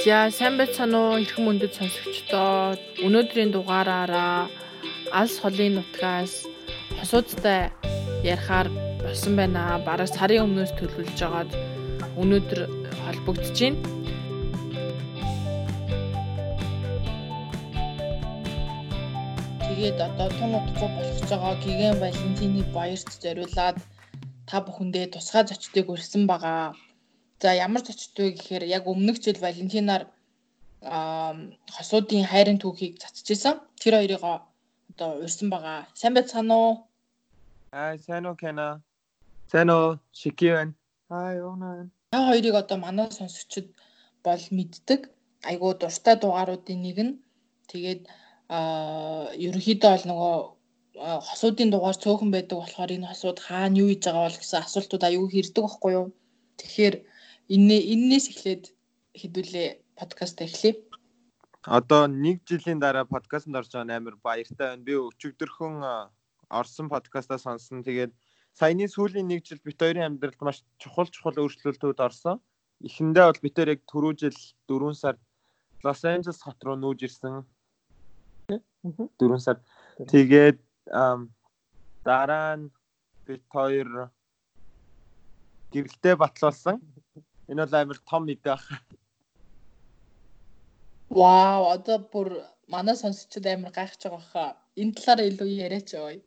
За сайн байцгаана уу эрхэм мөндөд сонсогчдоо. Өнөөдрийн дугаараараа алс холын нутгаас хосуудтай ярихаар болсон байна. Бараг сарын өмнөөс төлөвлөж байгаад өнөөдөр холбогдож байна. Тэгээд одоо тун утгагүй болох байгаа гигэн Валентины баярт зориулаад та бүхэндээ тусгай зочдыг өрсөн байгаа. За ямар зочд вэ гэхээр яг өмнөх жил Валентинаар хосуудын хайрын түүхийг цацчихсан. Тэр хоёрыг одоо урьсан байгаа. Сайн байцгаана уу? Аа, сайн уу Кена? Сайн уу? Шикивэн. Аа, юунаа. Та хоёрыг одоо манай сонсогчид бол мэддэг. Айгуу дуртай дугааруудын нэг нь. Тэгээд аа ерөнхийдөө бол нөгөө хосуудын дугаар цөөхөн байдаг болохоор энэ хосууд хаана юу хийж байгаа бол гэсэн асуултууд аюу хэрдэг байхгүй юу? Тэгэхээр энэ энээс эхлээд хэдүүлээ подкаст эхлэе. Одоо нэг жилийн дараа подкастт орж байгаа амар баяртай байна. Би өчигдөрхөн орсон подкастаа сонссон. Тэгээд саяны сүүлийн нэг жил бит хоёрын амьдралд маш чухал чухал өөрчлөлтүүд орсон. Эхэндээ бол бит хоёр яг түрүү жил 4 сард Лос Анжелес хот руу нүүж ирсэн. 4 сард. Тэгээд дараа нь бит хоёр гэрэлтэй батлуулсан. Энэ бол амар том мэдээ баг. Вау, одоо бүр манай сонсогчид амар гайхаж байгаа хаа. Энэ талаараа илүү яриач ой.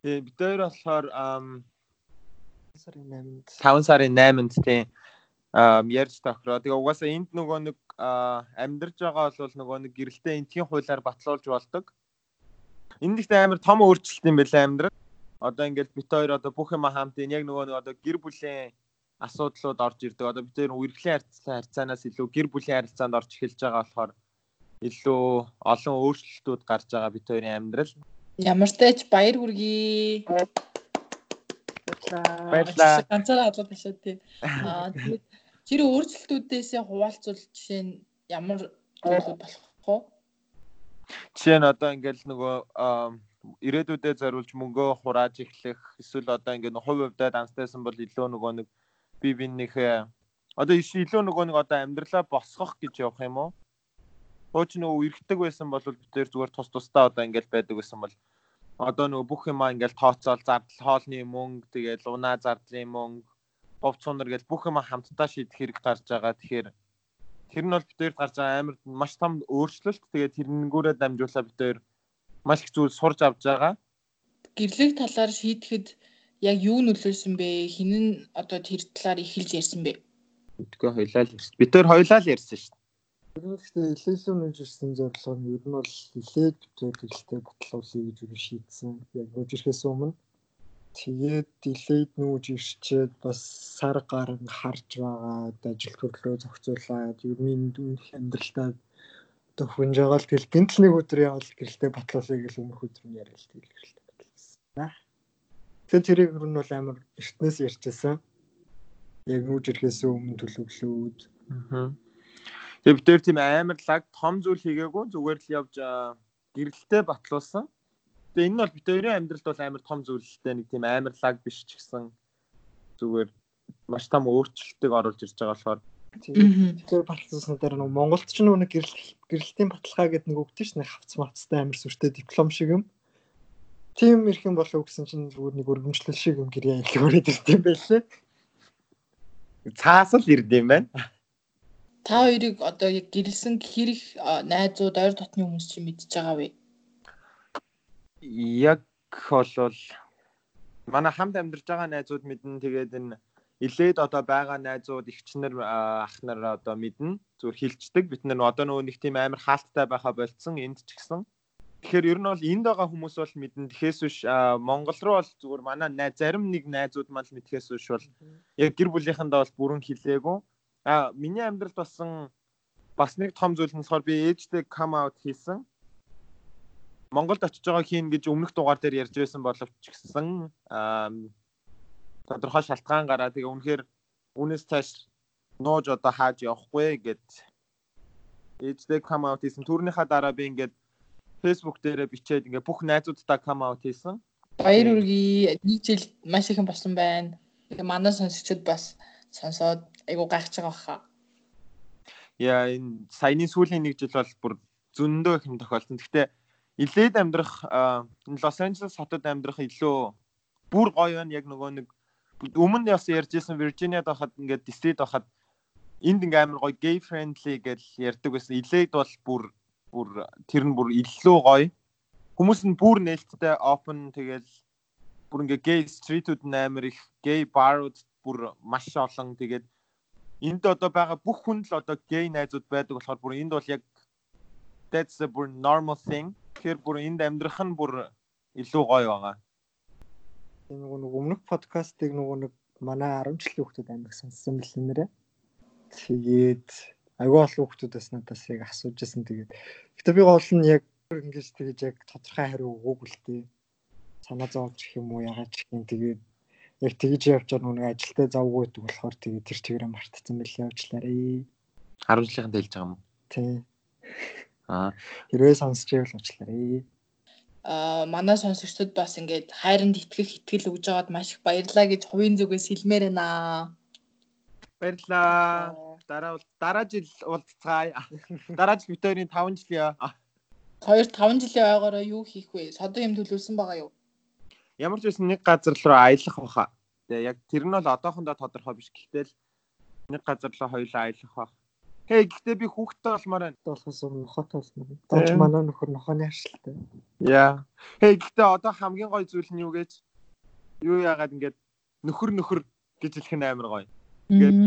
Тэгээ бид хоёр болохоор сарын 8-нд 5 сарын 8-нд тийм ярьж тохироо. Тэгээ угаасаа энд нөгөө нэг амьдарж байгаа бол нөгөө нэг гэрэлтэй энтхийн хуулиар батлуулж болдог. Энд ихтэй амар том өөрчлөлт юм байна амьдрал. Одоо ингээд бит хоёр одоо бүх юм хамт энэ яг нөгөө нэг одоо гэр бүлийн асуудлууд орж ирдэг. Одоо бид нэр үргэлжлэн харилцаа харьцаанаас илүү гэр бүлийн харилцаанд орж эхэлж байгаа болохоор илүү олон өөрчлөлтүүд гарч байгаа бид хоёрын амьдрал. Ямар ч тач баяр хүргэе. Баярлалаа. Ганцаараа хадлаа бишээ тий. Аа тэгээд тэр өөрчлөлтүүдээс хуваалцвал жишээ нь ямар зүйлүүд болох вэ? Жишээ нь одоо ингээл нөгөө ирээдүйдээ зориулж мөнгөө хурааж эхлэх эсвэл одоо ингээд хувь хувьдаа данстайсан бол илүү нөгөө нэг би бинийхээ одоо илүү нөгөө нэг одоо амьдралаа босгох гэж явах юм уу? Хууч нөгөө эргэдэг байсан бол бид тэр зүгээр тус тусдаа одоо ингээл байдаг байсан бол одоо нөгөө бүх юмаа ингээл тооцоол зардал хоолны мөнгө тэгээд унаа зардлын мөнгө бов цунар гэж бүх юмаа хамтдаа шийдэх хэрэг гарч байгаа. Тэгэхээр тэр нь бол бид хоёр гарч байгаа амар маш том өөрчлөлт. Тэгээд тэрнгүүрээ дамжуулаад бид хоёр маш их зүйл сурж авч байгаа. Гэрлэг талаар шийдэхэд яг юу нөлөөлсөн бэ? Хин нь одоо тэр талаар эхэлж ярьсан бэ? Үгүй хоёлаа л ярьсан. Бид төр хоёлаа л ярьсан шүү дээ. Гэхдээ илээсүү нэж ирсэн зорилго нь ер нь бол илээд зөвлөлтөй батлуулъя гэж юу шийдсэн. Яг ирэхээс өмнө тэгээд илээд нүүж ирчээд бас сар гарan харж байгаа ажил төрлөө зохицуулаад ер нь энэ амьдралтаа одоо хүнж байгаа л тэгэл гинтл нэг өдөр явал гэрэлтэй батлуулъя гэж өмнөх өдөр нь яриад тэгэл гэрэлтэй батлуулсан. Тэгэхээр тэрийг ер нь бол амар эртнээс ярьжсэн. Яг нүүж ирэхээс өмнө төлөвлөөд. Аа. Тэгээ бид тэр тийм амар лаг том зүйл хийгээгүй зүгээр л явж гэрэлтэй батлуулсан. Тэгээ энэ нь бол бид хоёрын амьдралд бол амар том зүйлтэй нэг тийм амар лаг биш ч гэсэн зүгээр маш том өөрчлөлтийг оруулж ирж байгаа болохоор тэр баталсан дээр нэг Монголд ч нэг гэрэл гэрэлтийн баталгаа гэдэг нэг өгдөө ш нэг хавц мавцтай амар сүртэй диплом шиг юм тийм ирэх юм болов гэсэн чинь зүгээр нэг өргөмжлөл шиг юм гэрээ хэлгүүрээд ирд юм байлээ. Цаас л ирд юм байна. Та хоёрыг одоо яг гэрэлсэн хэрэг найзууд ойр дотны хүмүүс чинь мэдж байгаа вэ? Яг болвол манай хамт амьдарч байгаа найзууд мэднэ тэгээд энэ илээд одоо байгаа найзууд ихчнэр ах нар одоо мэднэ зүгээр хилчдэг бид нар одоо нөгөө нэг тийм амар хаалттай байхаа болцсон энд ч гэсэн Тэгэхээр ер нь бол энд байгаа хүмүүс бол мэднэ. Тэхээс биш Монгол руу бол зүгээр манай найз зарим нэг найзууд маань л мэдхээс биш бол яг гэр бүлийнхэндээ бол бүрэн хилээгүй. А миний амьдралд басан бас нэг том зүйл нь болохоор би ээжтэй come out хийсэн. Монголд очиж байгаа хийн гэж өмнөх дугаар дээр ярьж байсан боловч ч гэсэн тодорхой шалтгаан гараа тэгээ үнэхээр үүнээс цааш нууж одоо хааж явахгүй гэд ээжтэй come out хийсэн. Түүнийхаа дараа би ингээд Facebook дээрээ бичээд ингээ бүх найзуудтай come out хийсэн. Баяр үргээ нэг жил маш ихэн болсон байна. Тэгээ манай сонсогчид бас сонсоод айгу гайхаж байгаа баха. яа энэ саяны сүүлийн нэг жил бол бүр зөндөө их юм тохиолдсон. Гэхдээ илээд амьдрах Лос Анжелес хотод амьдрах илүү бүр гоё байна. Яг нөгөө нэг өмнө бас ярьжсэн Виржиниад байхад ингээд дистрит байхад энд ингээ амар гоё gay friendly гэж ярьдаг байсан. Илээд бол бүр бүр тэр нь бүр илүү гоё. Хүмүүс нь бүр нээлттэй open тэгэл бүр ингээ gay street-үүд нь амар их gay bar-ууд бүр маш олон тэгээд энд одоо байгаа бүх хүн л одоо gay найзууд байдаг болохоор бүр энд бол яг that's a бүр normal thing. Тэгэхээр бүр энд амьдрах нь бүр илүү гоё байгаа. Энэ нөгөө нэг өмнөх подкастыг нөгөө нэг манай 10 жилийн хүмүүс амьд сонссон бэл нэрэ. Тэгээд аюул олон хүмүүсээс надаас яг асууж байсан тэгээд. Гэтэ би гол нь яг ингэж тэгэж яг тодорхой хариу өгөөгүй л тээ. Санаа зовж гэх юм уу ягаад гэх юм тэгээд яг тэгж явж байгаа нэг ажилдаа завгүй гэдэг болохоор тэгээд тэр чигээрээ мартцсан мэлээ явуулаарэ. 10 жилийнхэн дэлж байгаа юм уу? Тий. Аа. Хэрвээ сонсч байвал уучлаарай. Аа манай сонсогчдод бас ингээд хайранд итгэх итгэл өгж байгаад маш их баярлалаа гэж хувийн зүгээс хэлмээр байна. Баярлаа. Дараа бол дараа жил уулзцаая. Дараа жил битэрийн 5 жилийн 2 5 жилийн ойгоороо юу хийх вэ? Содон юм төлөвлөсөн байгаа юу? Ямар ч байсан нэг газар руу аялах баха. Тэгээ яг тэр нь бол одоохондоо тодорхой биш. Гэхдээ л нэг газар руу хоёулаа аялах бах. Хей гэхдээ би хүүхдтэй болмоор байна. Болохоос өмнө нохотой болсон. Дооч манай нөхөр нохооны аршилтай. Яа. Хей гэхдээ одоо хамгийн гоё зүйл нь юу гэж юу яагаад ингээд нөхөр нөхөр гэж хэлэх нь амар гоё. Ингээд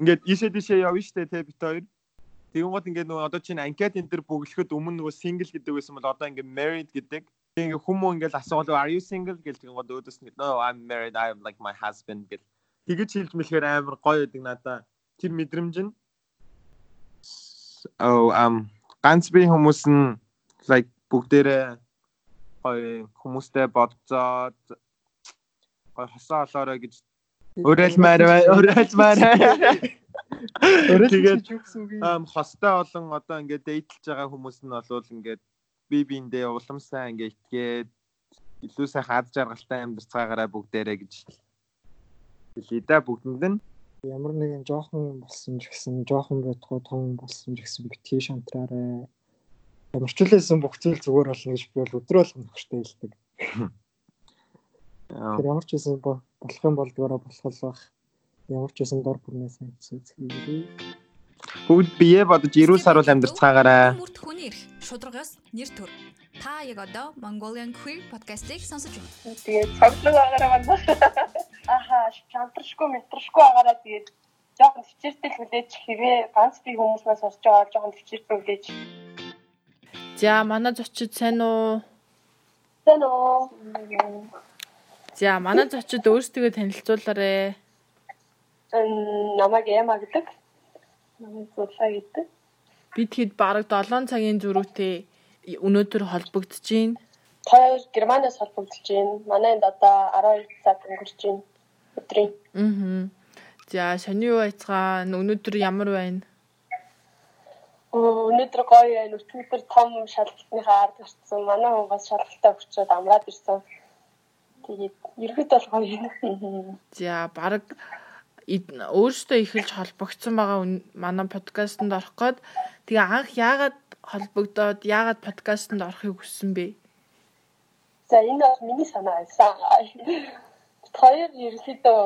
ингээд ийшээ тийшээ явна штэ те бит хоёр. Гот ингээд нөгөө одоо чинь анкет энэ төр бүглэхэд өмнө нөгөө single гэдэг байсан бол одоо ингээд married гэдэг. Ингээд хүмүүс ингээд асуувал are you single гэж гот өөдөөс нь no I'm married I am like my husband гэж. Тэгэж хэлж мэлэхээр амар гоё байдаг надаа. Тэр мэдрэмж нь oh um ганц би хүмүүс нь like бүгдээрээ гоё хүмүүстэй бодцоод гоё хосоо олоорой гэж өрөөлмээр өрөөлмээр тэгээд um хостой олон одоо ингээд дээдлж байгаа хүмүүс нь болвол ингээд би биэндээ улам сайн ингээд итгээд илүү сайхан ад жаргалтай амьдарцгаагаараа бүгдээрээ гэж хэлээ да бүгдэнд нь ямар нэгэн жоохон болсон ч гэсэн жоохон байтугай том болсон ч гэсэн битгий шантраарай. Ямарчлээсэн бүх зүйл зүгээр болно гэж би бол өдрөө болгоно хөштэй хэлдэг. Тэр ямар ч байсан болох юм бол дөрөв болох байх. Ямар ч байсан дор бүрнээс үзчихээ. Бүгд бие бодож 90 сар бол амьдарцгаагаарай. Мөрт хүний эрх шударгаас нэр төр. Та яг одоо Mongolian Queer podcast-ыг сонсож байна. Тэгээд цогцлог агаараа байна. Аха, шантрашгүй, метрашгүй агаараа тэгээд жоохон төвчээртэй л хүлээж хэвээ ганц би хүмүүс маань сонсож байгаа жоохон төвчээртэй хүлээж. За, манай зочид сайн уу? Сайн уу? За, манай зочид өөрсдөө танилцуулаарай. Эн намайг Эма гэдэг. Намайг Зулаа гэдэг. Бид хэд бараг 7 цагийн зөрүүтэй өнөөдөр холбогдож байна. Хоёр Германаас холбогдож байна. Манайд одоо 12 цаг өнгөрч байна. Өдрийн. Аа. За, сони юу байцгаана? Өнөөдөр ямар байна? Өнөөдөр гоё байна. Өчигдөр том шалгалтныхаа ард гарсан. Манай хүн бас шалгалтаа өгчөөд амраад ирсэн. Тэгээд ерөөд бол гоё юм. За, бараг өөрөөсөө эхэлж холбогдсон байгаа манай подкастт орох гээд тэгээ анх яагаад холбогдоод яагаад подкастт орохыг хүссэн бэ? За энэ бол миний санаа байсан. Хоёр ерөөхдөө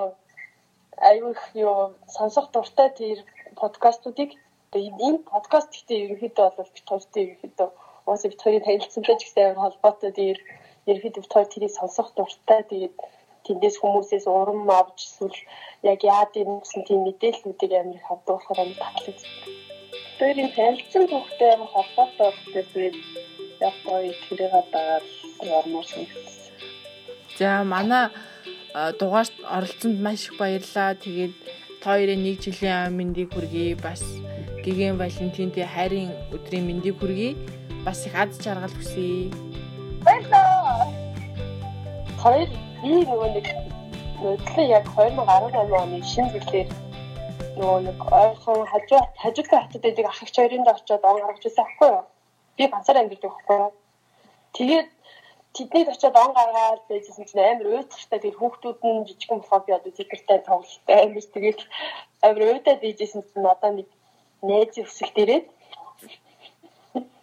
аюул юу сонсох дуртай тэр подкастуудыг энэ подкаст гэхдээ ерөөхдөө бол бит хоёртой ерөөхдөө уусаа бит хоёрын танилцсантай ч гэсэн холбоотой тэр ерөөхдөө хоёр тэрийг сонсох дуртай тэгээд тэндээс хүмүүсээс урам авч эсвэл яг яад юм гэсэн тийм мэдээллүүдийг авдаг болохоор амар татлагдсан хоёрын танилцсан хүүхдээ холбоотой хүүхдээ яг гоё тэрийг дагаад ярмаар санагдсан. За манай дугаарт оролцсонд маш их баярлалаа. Тэгээд хоёрын нэг жилийн мэндийг хүргэе. Бас гэгэн Валентинтэй хайрын өдрийн мэндийг хүргэе. Бас их аз жаргал хүсье. Баярлалаа. Хоёр би нөгөө нэг нөгөө яг 2018 оны шинэ зүйлээр нөгөө нэг ойрхон хажуу хажуудлын хотод байдаг ахигч хоёрын дэ очиод он гаргаж ирсэн аахгүй юу? Би ганцаар амьддаг аахгүй юу? Тэгээд тэднийг очиод он гаргаад байжсэн чинь амар уйдахтай тэр хүүхдүүд нь жижигэн болохоор би одоо зэвэртэй тоглолттой амар тэгээд амар уйдаад байжсэн чинь надаа нэг найз өсөлт ирээд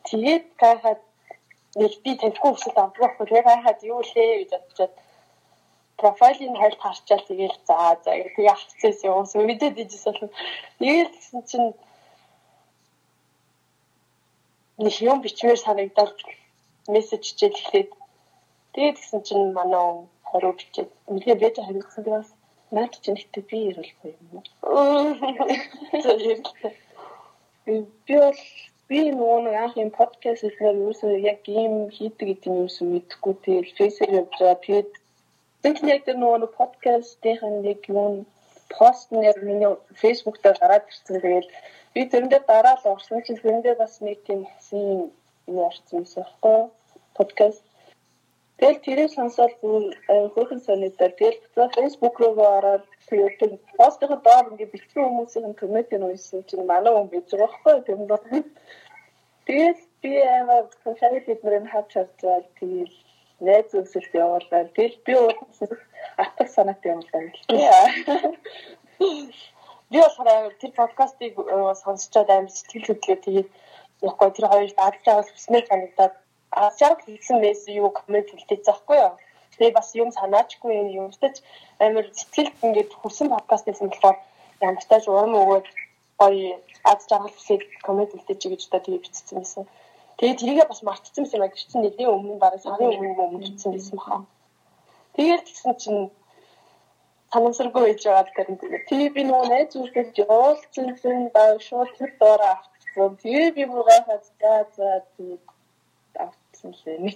тэгээд гайхаад нэг би таньхгүй өсөлт авдаг байхгүй тэгээд гайхаад юу лээ гэж бодчиход профайлын хайлт харчаал тэгээл за за тэгээ авцээс явуус мэдээд ижис бол нэгээл гэсэн чинь нэг юм бичмээр санагдаад мессеж чижээл эхлээд тэгээд гэсэн чинь манай хариу бичээд үнэхээр бэж хариуцсан бас наад чинь ихтэй би ярилгүй юм уу? Би бол би нөгөө нэг анх юм подкаст хийхээр юусэн яг ийм хийдэг гэдэг юм юусэн мэдэхгүй тэгэл Facebook явж байгаа тэгээд Тэгвэл яг тэр нөгөө подкастын нэг юм пост нэр миний Facebook дээр гараад ирсэн. Тэгээд би тэрэндээ дараа л орсон чинь тэрэндээ бас нэг тийм хэсэг юм орсон юм байна. Подкаст. Тэгэл тэрийг сонсоод хөөрхөн санагдаад тэгэл буцаа Facebook руу ороод тэгээд постын доор ингээд бичсэн хүмүүсийн коммент нь уншсан чинь манай хүн бий байгаа байхгүй тийм бол. Тэгээд би амар цаашаа биднэрийг хавч харж байгаа. Тэгээд найз өсөлт явуулаад тэгэл би атах санаатай юм байна. Би болохоор тэр подкастыг э, сонсчоод амар сэтгэл хөдлөө тэгээд яахгүй тэр хоёр дадж авах хүснээ санагдаад аашааг хийсэн мэс юу коммент хэлдэг заахгүй юу. Тэгээ бас юм санаачгүй юм юмтаж амар сэтгэлд ингээд хүрсэн подкаст гэсэн болохоор ямар тааж урам өгөөд гоё аз жаргал хүсээд коммент хэлдэг чи гэж одоо тэгээ бичсэн байсан. Тэгээд тэрийгээ бас мартчихсан юм аа гэрчэн нэлийн өмнө бараг сарын өмнө өмнө бичсэн байсан баха. Тэгээд тэгсэн чинь санамсаргүй байж байгаа гэдэг. Тэгээ би нөгөө найз зүйлсээс явуулсан юм ба шууд тэр доороо авчихсан. Тэгээ би бүр гайхаад за за тэгээд авчихсан лээ. Нэг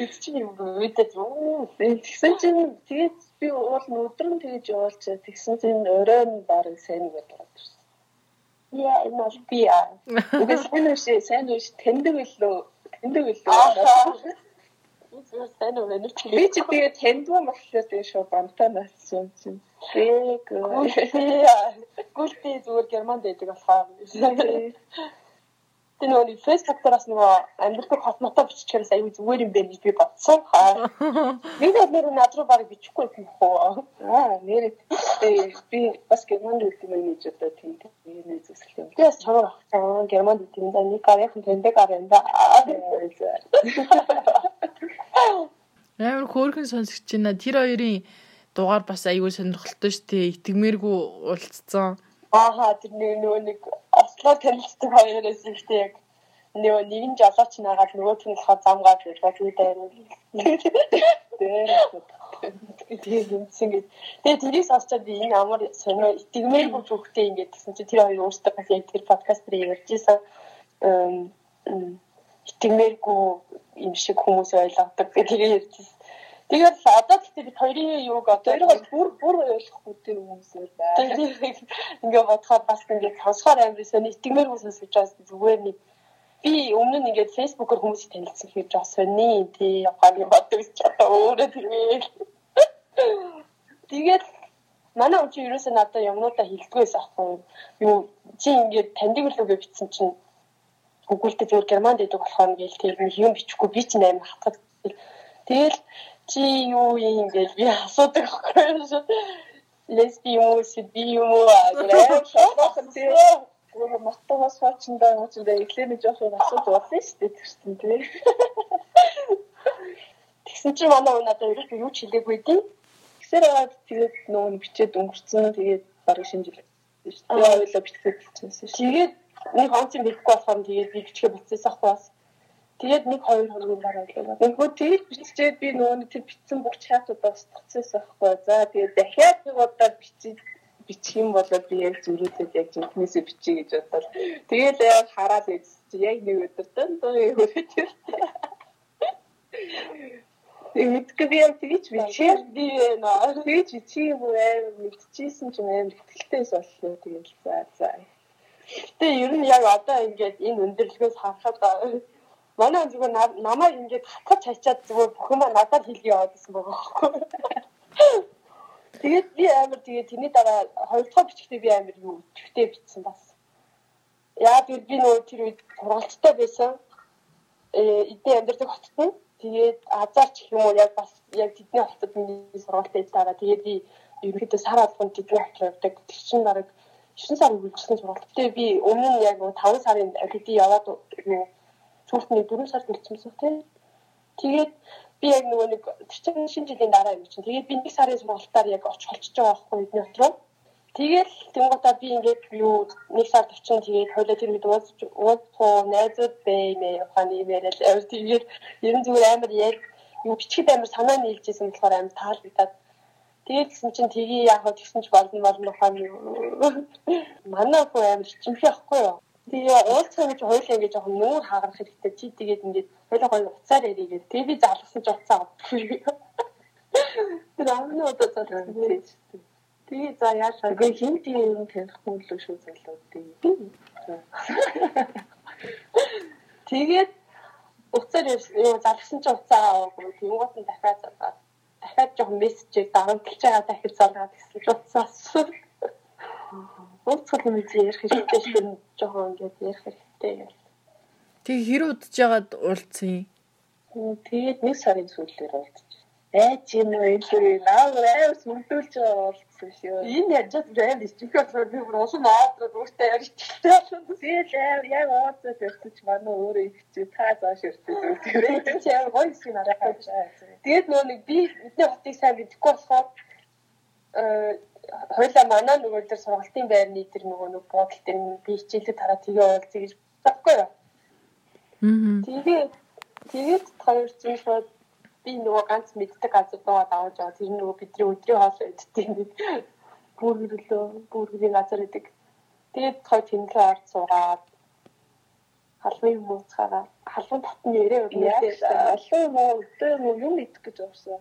өдөр чи юм үүдээ юу. Тэгсэн чинь тэгээд би уул өдөр нь тэгэж явуулчаа. Тэгсэн чинь оройн бараг сайн гэдэг. Яа, энэ бол би аа. Үгүй сайн шээ, сайн уу ш тэндэг билүү? Тэндэг чи би чи тэгээ тэндвэн болохоор тэгээ шууд бантаа нассан чинь. Тэг. Гүлти зүгээр германд байдаг болохоор. Тэр нөгөө Facebook дээр бас нөгөө амьдрал хот мотоо биччихээс аюу зүгээр юм байна гэж би бодсон. Би нэр над руу барыг бичихгүй юм хөө. Аа нэр би бас германд юм гэж одоо тийм нэр зүсэл юм. Би бас чамаа ахсан германд юм да нэг гарах тэндэг аренда. Амар хөөрхөн сонсогч байна. Тэр хоёрын дугаар бас аюул сонирхолтой шүү дээ. Итгэмээргүй уулзсан. Ааха тэр нөгөө нэг ослоо танилцсан хоёроос ихтэй яг нөгөө нэг нь жолооч нагаад нөгөөх нь болохоор замгаад байлаа тий дайруу. Тэгээд юмсэн гэж. Тэгээд тэрийг сонсчод би энэ амар сонио итгэмээргүй бүгдээ ингэж гэсэн чи тэр хоёр өөрсдөө бас яг тэр подкаст дээр ярьж исэн итгэмээргүй юм шиг хүмүүс ойлгодог гэдэг ярьжсэн. Тэгээд одоо гэхдээ бид хоёрын юуг одоо хоёроо бүр бүр ойлгохгүй тэр хүмүүсээр байна. Ингээ бодохоор бас ингээ сонсохоор амар сони итгэмээр хүмүүс сонсож байгаа зүгээр нэг би өмнө нь ингээд фэйсбүүкээр хүмүүсийг танилцсан хэрэг жоо сони тий явахаар юм боддог ч одоо өөрөө тэрвээ. Тэгээд манай чи ерөөсөө надад юмнуудаа хэлдгээс ахгүй юу чи ингээд таньдаг л үгээ бичсэн чинь Google-д зөвхөн германд идэг болохоор ингээл тийм юм бичихгүй би чинь амар хатгад. Тэгэл чи юу юм гээл би асуудаг байхгүй лесби юм уу би юм уу гэх шахах тийм мотогоос хоочндаа хоочндаа эхлэний жоох юм асууд болно шүү дээ тэрсэн тийм тэгсэн чи манай уу надад ерөөс юу ч хэлээгүй дээ. Тэгсээр аваад тэгээд нөгөө бичээд өнгөрцөн. Тэгээд бараг шинжил шүү дээ. Ойлоо бичгээд хэлчихсэн шүү тэгээд нэг онцын бихгүй болохоор тэгээд би бичгээ бицээс ахгүй бас Тэгээд нэг хоёр хоногийн дараа болоо. Нөгөө тэгээд биччихээд би нөгөө тэр бичсэн бүх чатуудаа устгацсан байхгүй. За тэгээд дахиад нэг удаа бичиж бичих юм бол би яг зүрүүлээд яг жинхнээсээ бичиж гэж бодвол тэгээд яг хараад үзчих яг нэг өдөр дандаа хөрөж Мэдгүй би яг тэгж бичээр би нөө тэгж бичиж юм аа мэдчихсэн ч юм амар ихтэйс боллоо тэгээд за за. Гэтэ ер нь яг одоо ингээд энэ өндөрлгөөс харахад манай зүгээр намайг ингээд хатгаж хачаад зүгээр бүх юм надад хэлгий яваад гэсэн байгаа байхгүй. Тэгээд би амар тэгээд тэрний дараа хоёр дахь бичгтээ би амар юу өчгтэй бичсэн бас. Яа би би нөгөө тэр үед сургалттай байсан. Э эдний амьдардаг хотод нь тэгээд азарч юм уу яг бас яг тэдний хотод миний сургалтын дараа тэгээд би ерөнхийдөө сар албанд тэдний хотод явдаг. Тэр чинь бараг 9 сар үргэлжлэн сургалт. Тэгээ би өмнө нь яг 5 сарын академи яваад сүүлдний 4 сар гэлцэмсэн тийм. Тэгээд би яг нөгөө нэг чинь шинэ жилийн дараа юм чинь. Тэгээд би 1 сарын сургалтаар яг очих болчихж байгаа байхгүй эдний дотроо. Тэгэл тэнгуутаа би ингээд юу нэг сард очин тэгээд хойлоо тэр үед ууз ууз найзууд баймэ ухааны имэйл авир тэгээд ер нь зүгээр амар яг юу бичгэд амар санаа нийлжсэн болохоор амар таалагдаад тэгээд гэсэн чинь тгий яг хаа тэгсэн ч болно болно ухааны манай хөө амар чимхий ахгүй юу Тэгээ уулзах гэж хоёулаа ингэж жоохон нүүр хаагарах хэрэгтэй. Чи тэгээд ингээд хоёулаа гоё уцаар яригээд тэгээ би залгасан ч уцаа авахгүй. Тэр амны удаа залгасан. Тэгээ за яашаа. Тэгээ хин тийм юм танихгүй л шүү залуу. Тэгээд уцаар юу залгасан ч уцаа аваагүй. Тэнгуут нь дахиад залгаад дахиад жоохон мессежийг дарамтлж байгаа дахиж залгаад гэсэн ч уцаас. Уулзах юм чи ярих хэрэгтэй шүү дээ. Жохон ингээд ярих хэрэгтэй гэл. Тэг хэр удаж ягаад уулзсан юм? Тэгээд нэг сарын сүүлээр уулзсан. Айч юм уу илүү наа сүрдүүлж байгаа уулзсан шүү. Энэ яаж гэж чихээ би бүр усан аадраад өөртөө ярьчихлаа. Тэгээд яг яг уулзаж ярьчих манай өөрөө ихчээ та зааш ярьчих. Тэгээд чи яг гоё юм арай. Тэгээд нөө нэг би эдний хотыг сайн мэдэхгүй болохоор хоёлаа манай нөгөө тэр сургалтын байрны тэр нөгөө нэг буудлын тэр би хичээлээ тараа тгээ уулзъя гэж бодохгүй юу. Аа. Тэгээд тэгээд хоёр чинь шууд би нөгөө ганц мэддэг газар доо давж байгаа. Тэр нөгөө бидний өдрийн хоол өгдөг юм. Бүргэлөө бүргэлийн газар гэдэг. Тэгээд хоёр тэмлээ орж суугаад халуун юм ууцгаараа халуун татны нэрээ өгнөдөө халуун муу өдөө юм идэх гэж уурсан.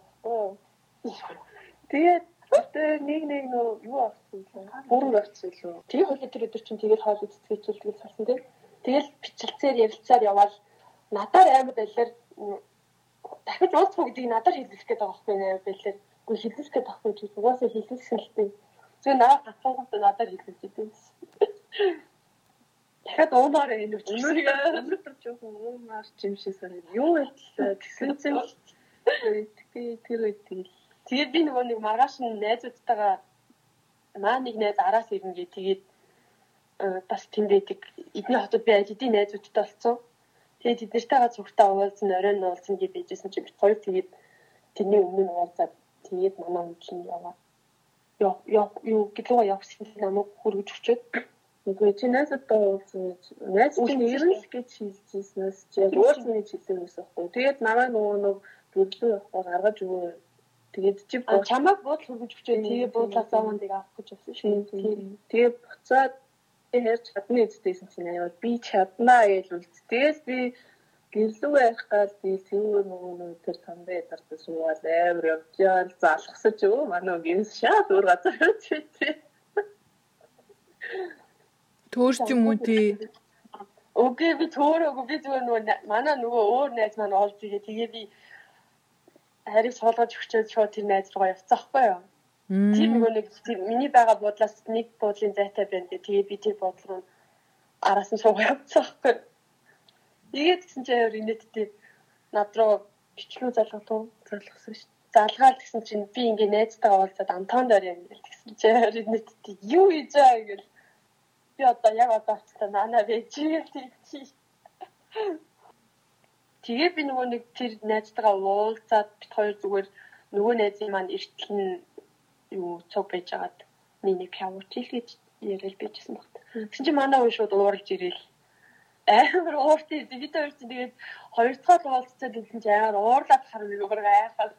Тэгээд Одоо нэг нэг нөө юу авсан лээ. Бүрэн авсан лөө. Тэгээ хоёул тэр өдөр чинь тэгээд хоол үзтгэжүүл тэгээд салсан тийм. Тэгэл бичлцээр ярилцаар яваад надаар амар байлаар дахиж уулзах гэдгийг надаар хэлүүлэх гээд байгаа байхгүй нээр байлаар. Үгүй хэлүүлэх гээд байхгүй чи угаасаа хэлүүлсэн л тийм. Тэгээ наа хатангууд надаар хэлүүлж идэв. дахиад уунаар энэ өчнөрийг өнөөдөр жоохон уунаар чимшээ санаа. Юу вэ? Тэгсэн чинь тэгээ тэр үед тэгэл Тэгээд би нөгөө нэг маргааш нь найзуудтайгаа маа нэг найз араас ирнэ гээ тэгээд э, бас тэнд байдаг эдний хотод би аль хэдийн найзуудтай болсон. Тэгээд тэднэртэйгээ зүгтээ уулзсан, оройн уулзсан гэж bijсэн чи бид хоёр тэгээд тэрний өмнө нь уулзаад тэгээд манай үчин яваа. Яа юу гэдлээ явсан намайг хөргөж өчөөд Үгүй чи найзтай уулзсан гэж найз чинь ирэл гэж хэлжсэнээс чи уулзсан гэж хэлсэн юмсан байхгүй. Тэгээд намайг нөгөө нэг төрлөө явахаар гаргаж өгөө Тэгээд чи чамайг буудлах гэж хүчээ тэгээ буудлаас зовондыг авах гэж болсон шүү. Тэгээ буцаад хэрч чадны эцтэйсэн чинь яа би чаднаа гэж үл. Тэгэл би гэрлүү байх гал би сүүр нөгөө нөгөө тэр тамбай дартаа суугаад амар явж яал залгасаж өө манай гинс шаа дүр газар үчтэй. Төөрч юм уу тий? Окей би төөрөөгүй би зүгээр нөгөө манай нөгөө өөр найз маань олж игээ тэгээ би харийг суулгаж өгчөөд шууд тэр найз руугаа явцаахгүй юу. Тэр нөгөө нэг миний байгаа буудлаас нэг буудлын зайтай байна гэх. Тэгээд би тэр буудал руу араас нь суугаа явцаахгүй. Тэгээд гэсэн чинь авир инээдтэй над руу бичлүү залгатуу залгасан шүү. Залгаал гэсэн чинь би ингээ найзтайгаа уулзаад Антон дээр юм гэл гэсэн чинь авир инээдтэй юу хийж байгаа гэл. Би одоо яг одоо очтой нана байж гэл тий. Тэгээ би нөгөө нэг тэр найзтайгаа уулзаад бит хоёр зүгээр нөгөө найзын маань эртэл нь юу цог байж агаад миний пявууч хэлгэж ярил байжсэн багт. Тэгсэн чинь манай уу шууд уурж ирэл. Амар уурт ирдэ бид хоёр чинь тэгээд хоёр дахь уулзцаад үлдэн чи амар уурлаад харна нүгээр гайхаад.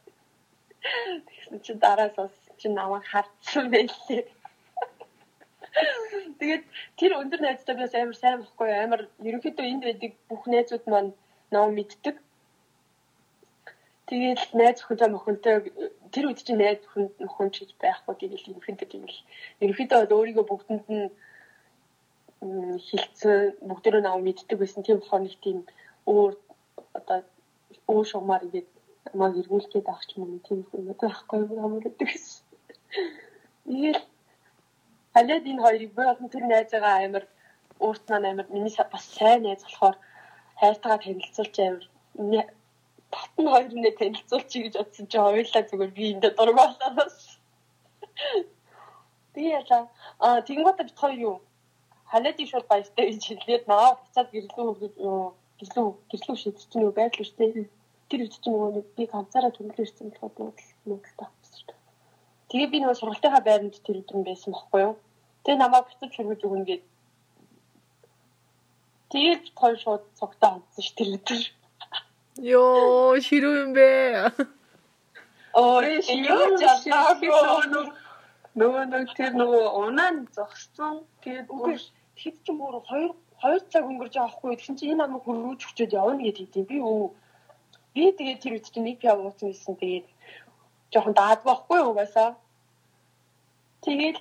Тэгсэн чинь дараас бас чинь намайг харцсан байлээ. Тэгээд тэр өндөр найзтай бас амар сайн байхгүй амар ерөнхийдөө энд байдаг бүх найзууд маань ном мэддэг. Тэгээд найз охинтой мохонтой тэр үед чинь найз охин мохон ч гэж байхгүй тэгээд ерөнхийдөө тийм л ерөнхийдөө бол өөрийгөө бүгдэнд нь хилцэн бүгдөө ном мэддэг байсан. Тийм болохоор нэг тийм өөр одоо өөр шугамар ингээд маг эргүүлгээд авах юм тийм юм байхгүй юм амардаг гэсэн. Игээл халиад энэ хоёрыг би болон тэр найзгаа амар өөрт маань амар миний бас сайн найз болохоор хайртайгаа танилцуулж амар татн хоёр нэ танилцуулчих гэж бодсон чи хоёулаа зүгээр би энд дургуулаад бас. би яла а тэгэнгүүт бит хоёр юу ханаад их шууд баяртай гэж хэлээд наа буцаад гэрлүү гэрлүү гэрлүү шийдчихсэн үү байдлаа шүү дээ. Тэр үед чинь нөгөө би ганцаараа төлөвлөж ирсэн болохоор нүүдэл тавьчихсан. Тэгээ би нөгөө сургалтынхаа байранд тэр өдөр байсан байхгүй юу? Тэгээ намайг буцаж хөргөж өгнө гэд. Тэгээд хоёр шууд цогтоо хандсан ш тэр өдөр. Йоо, ширүү юм бэ. Оо, юу жаа нөгөө нэг тэр нөгөө унаа зогссон. Тэгээд үгүй хэд ч юм уу хоёр хоёр цаг өнгөрч байгаа хгүй. Тэгсэн чинь энэ намайг хөрвүүлж өчөөд явна гэдэг хэлдэг. Би өө би тэгээд тэр үед чинь нэг пиа уусан гэсэн. Тэгээд жоохон даад байхгүй юу угаасаа. Тэгээд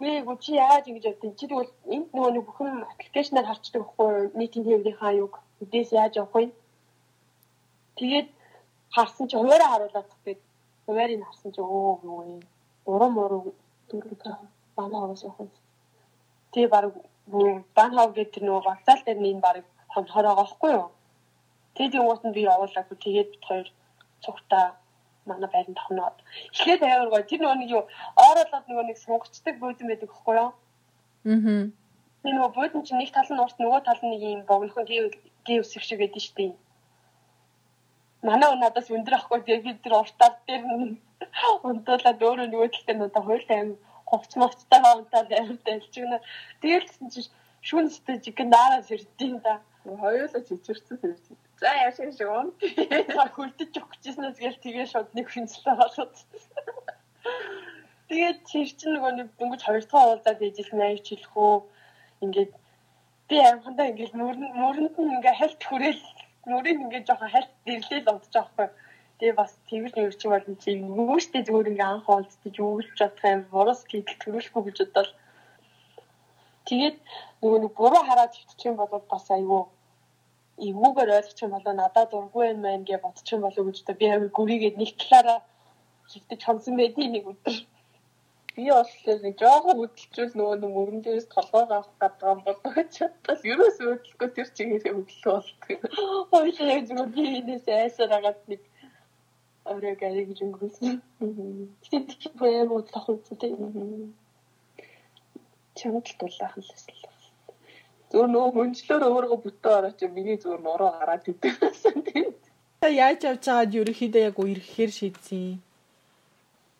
би гүчи яаж ингэж явдیں۔ Чи тэгвэл энд нөгөө нэг бүхэн аппликейшнаар харчдаг байхгүй нийтийн төвлийнхаа юг үдээс яаж явах вэ? Тэгээд харсан чи хуваараа харуулаад тэгээд хуваарийг харсан чи өө юу вэ? Урам урам дөрөв банаа аваас явах. Тэгээ баг бан хав гэдэг нөгөө вокзал дээр нэг баг хонхороо байхгүй юу? Тэгээд юм уут нь би явуулаагүй тэгээд бит хоёр цугтаа манай байранд тохноод эхлээд аяар гоо тэр нөгөө нэг юу ооролоод нөгөө нэг сунгацдаг буудан байдаг байхгүй юу? Аа. Тэр нөгөө буудан чинь нэг тал нь урт нөгөө тал нь нэг юм богинохон гээ үсэх шиг байдаг шүү дээ. Манай надаас өндөр ахгүй тэгээд би тэр уртаар дээр унтуулаад өөрөө нөгөө талтай надад хоёулаа аим хувц мовцтой хаантаа байртай элчгнэ. Тэгэл чинь шүүн сэтэж гин наараа сэрдэм да. Хоёулаа чичирсэн сэрдэм. За яашин шиг он. За хөлдөж өгчээснээс гээл тэгээ шууд нэг хүнслээ болгоод. Тэгээд тэр чинь нөгөө нэг дөнгөж хоёр дахь уулзаад ээжэлнэ аяч хэлэх үү. Ингээд би амхандаа ингээд мөрөнд нь ингээд хальт хүрээл нүрийг ингээд жоохон хальт дэрлээл унтчих жоохгүй. Тэгээ бас тэгвэр нэг чи бол чи юуштэй зүгээр ингээ анх уулзтаж өгүүлж чадах юм бурус гэдэл төрүүлэхгүй гэж бодвол тэгээд нөгөө нэг буруу хараад хөвчих юм бол бас айгүй эвгүйгээр ойлгох юм болоо надад дургүй юм байна гэж бодчих юм болоо гэж та би аягүй гүрийгээд нэг талаараа хөвтөж хонсон байдгийг нэг өдөр би бол нэг жоохон хөдөлчүүл нөгөө нэг мөрөн дээрээс толгой авах гэдэг юм болоо гэж бас ерөөс хөдөлгөө тэр чигээрээ хөдөлгөө болтгоо. Хоёул яг зүгээр би энэс айсаар агаад нэг орой гарыг гэж өнгөрүүлсэн. Тэгээд чи бүр бодлох үстэй. Чамд л дулаах л эсвэл. Зүгээр нөгөө хүнчлөөр өөрөө бүтэн ороо чи миний зүгээр нуруу гараад идэвсэн тийм. Та яаж явж байгаад ерөөхдөө яг үерхээр шийдсэн.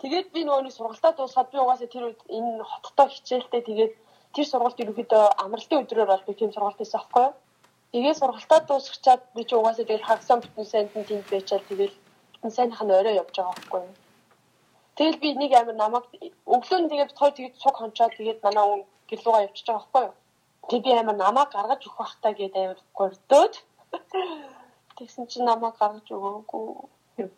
Тэгээд би нөгөө нэг сургалтаа дуусгаад би угаасаа тэр үед энэ хоттой хичээлтэй тэгээд тэр сургалт ерөөхдөө амралтын өдрөөр бол би тийм сургалт хийсэн аахгүй юу? Тэгээд сургалтаа дуусгачаад би чи угаасаа тэгээд хагсан бүтэн сайнд тэнд байчаад тэгээд сайнх нь орой явж байгаа байхгүй юу. Тэгэл би нэг амир намайг өглөө нь тэгээд хоёр тэгээд цуг хончоод тэгээд манай хүн гэлүүгээ явчихж байгаа байхгүй юу. Тэг би амир намайг гаргаж өгөх бахтаа гээд амир гордоод тэгсэн чинь намайг гаргаж өгөөгүй.